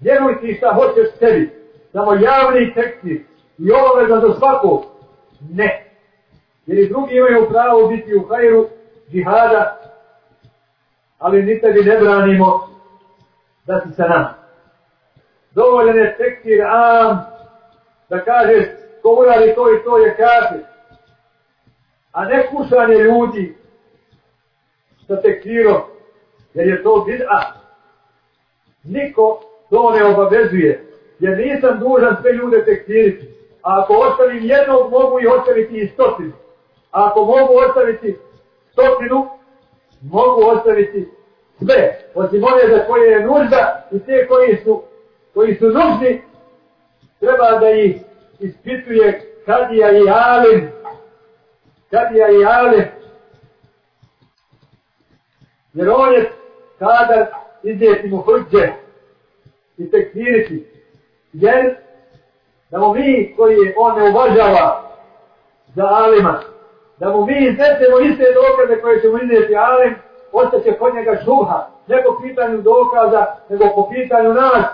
Vjeruj ti šta hoćeš sebi. Samo javni teksti i obaveza za svakog. Ne. Jer i drugi imaju pravo biti u hajru džihada, ali ni tebi ne branimo da si sa nama. Dovoljen je tekstir am da kažeš ko uradi to i to je kafir. A ne kušanje ljudi sa tekstirom, jer je to bid'a. Niko to ne obavezuje, jer nisam dužan sve ljude tekstiriti. A ako ostavim jednog, mogu i ostaviti i stotinu. A ako mogu ostaviti stotinu, mogu ostaviti sve. Osim one za koje je nužda i te koji su, koji su nužni, treba da ih ispituje kadija i alim. Kadija i alim. Jer on je kadar izdjeti mu hrđe i tekfiriti. Jer da mu mi koji on ne uvažava za alima, da mu mi iznesemo iste dokaze koje ćemo iznijeti alim, ostaće kod njega šuha, ne po pitanju dokaza, nego po pitanju nas,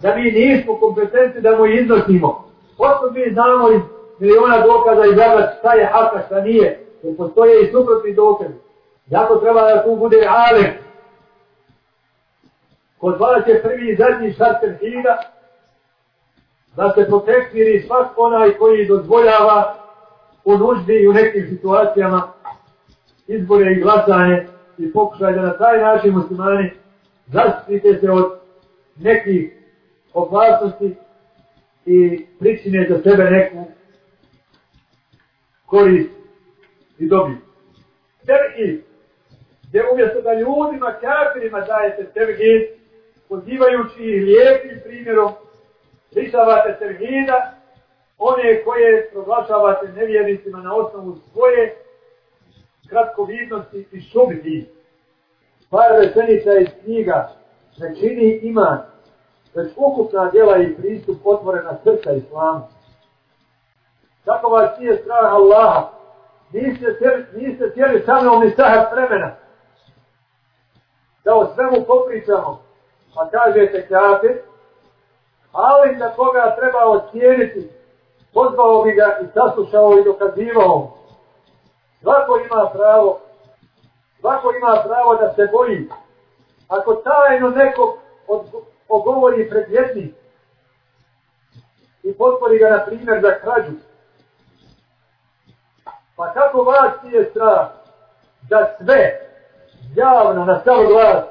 da mi nismo kompetenti da mu iznosimo. Otkud mi znamo iz miliona dokaza i zabrat šta je haka, šta nije, jer postoje i suprotni dokazi. Zato treba da tu bude alim. Kod vas je prvi i zadnji šarter hida, da se protekviri svak onaj koji dozvoljava u nuždi i u nekim situacijama izbore i glasanje i pokušaj da na taj način muslimani zaštite se od nekih opasnosti i pričine za sebe neku korist i dobiju. Tevhid, gdje umjesto da ljudima, kafirima dajete tevhid, pozivajući ih lijepim primjerom, lišavate tevhida, one koje proglašavate nevjernicima na osnovu svoje kratkovidnosti i šubiti. Par rečenica iz knjiga ne čini iman, već ukupna djela i pristup otvorena srca islamu. Kako vas nije strah Allaha, niste, niste tijeli sa mnom ni sahat vremena. Da o svemu popričamo, a kažete kafir, ali da koga treba ocijeniti, pozvao bi ga i saslušao i dokazivao. Svako ima pravo, svako ima pravo da se boji. Ako tajno nekog od, ogovori pred jednim i potpori ga, na primjer, za krađu, pa kako vas je strah da sve javno na samo glas,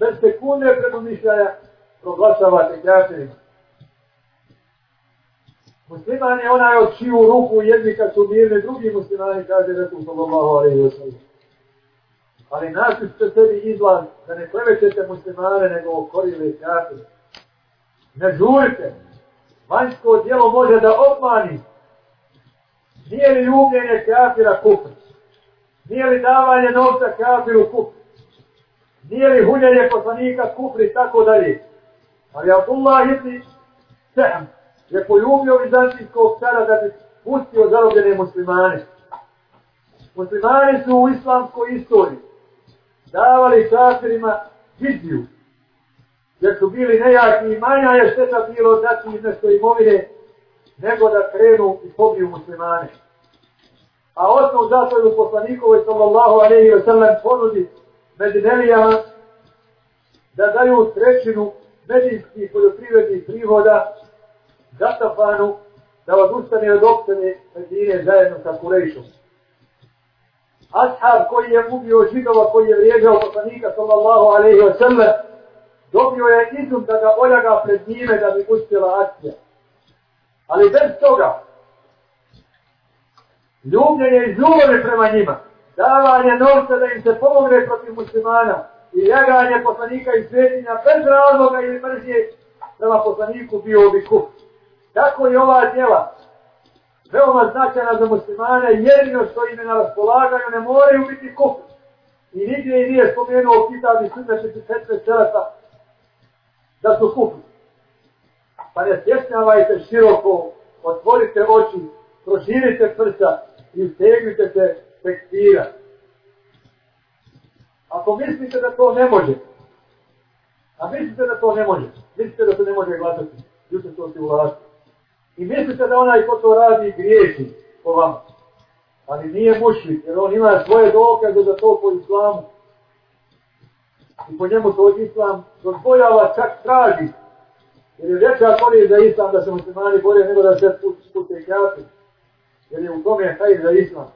bez sekunde predomišljaja, proglašavate kjačerima. Musliman je onaj od čiju ruku jednika su mirni, drugi muslimani kaže Resul sallallahu alaihi wa sallam. Ali našli ste sebi izlaz da ne klevećete muslimane nego okorile kjačerima. Ne žurite. Vanjsko djelo može da obmani. Nije li ljubljenje kafira kufr? Nije li davanje novca kafiru kufr? Nije li huljenje poslanika kufri i tako dalje? Ali Abdullah ibn Sehm je poljubio vizantijskog cara da bi pustio zarobljene muslimane. Muslimani su u islamskoj istoriji davali kafirima viziju, jer su bili nejaki i manja je šteta bilo dati iz nešto imovine, nego da krenu i pobiju muslimane. A osnov zato je u poslanikovoj sallallahu alaihi wa sallam ponudi Medinelija da daju trećinu medijskih poljoprivrednih prihoda Gatafanu da odustane od opštene Medine zajedno sa Kurejšom. Ashab koji je ubio židova koji je vrijeđao poslanika sallallahu alaihi wa sallam dobio je izum da ga oljaga pred njime da bi uspjela akcija. Ali bez toga ljubljenje i zlubove prema njima, davanje novca da im se pomogne protiv muslimana i jaganje poslanika i svetinja bez razloga ili mrzije prema poslaniku bio bi kup. Tako je ova djela veoma značajna za muslimane, jedino što im je na raspolaganju ne moraju biti kup. I nigdje i nije spomenuo kitab i sunne 64 čelata da su kufr. Pa ne stjesnjavajte široko, otvorite oči, proširite prsa i stegnite se lektira. Ako mislite da to ne može, A mislite da to ne može. Mislite da se ne može glasati. Juče to si ulazi. I mislite da onaj ko to radi griješi po vama. Ali nije mušlik, jer on ima svoje dokaze za to po islamu. I po njemu to islam dozvoljava čak traži. Jer je veća korist za islam da se muslimani bolje nego da se spute kjati. Jer je u tome hajde za islam.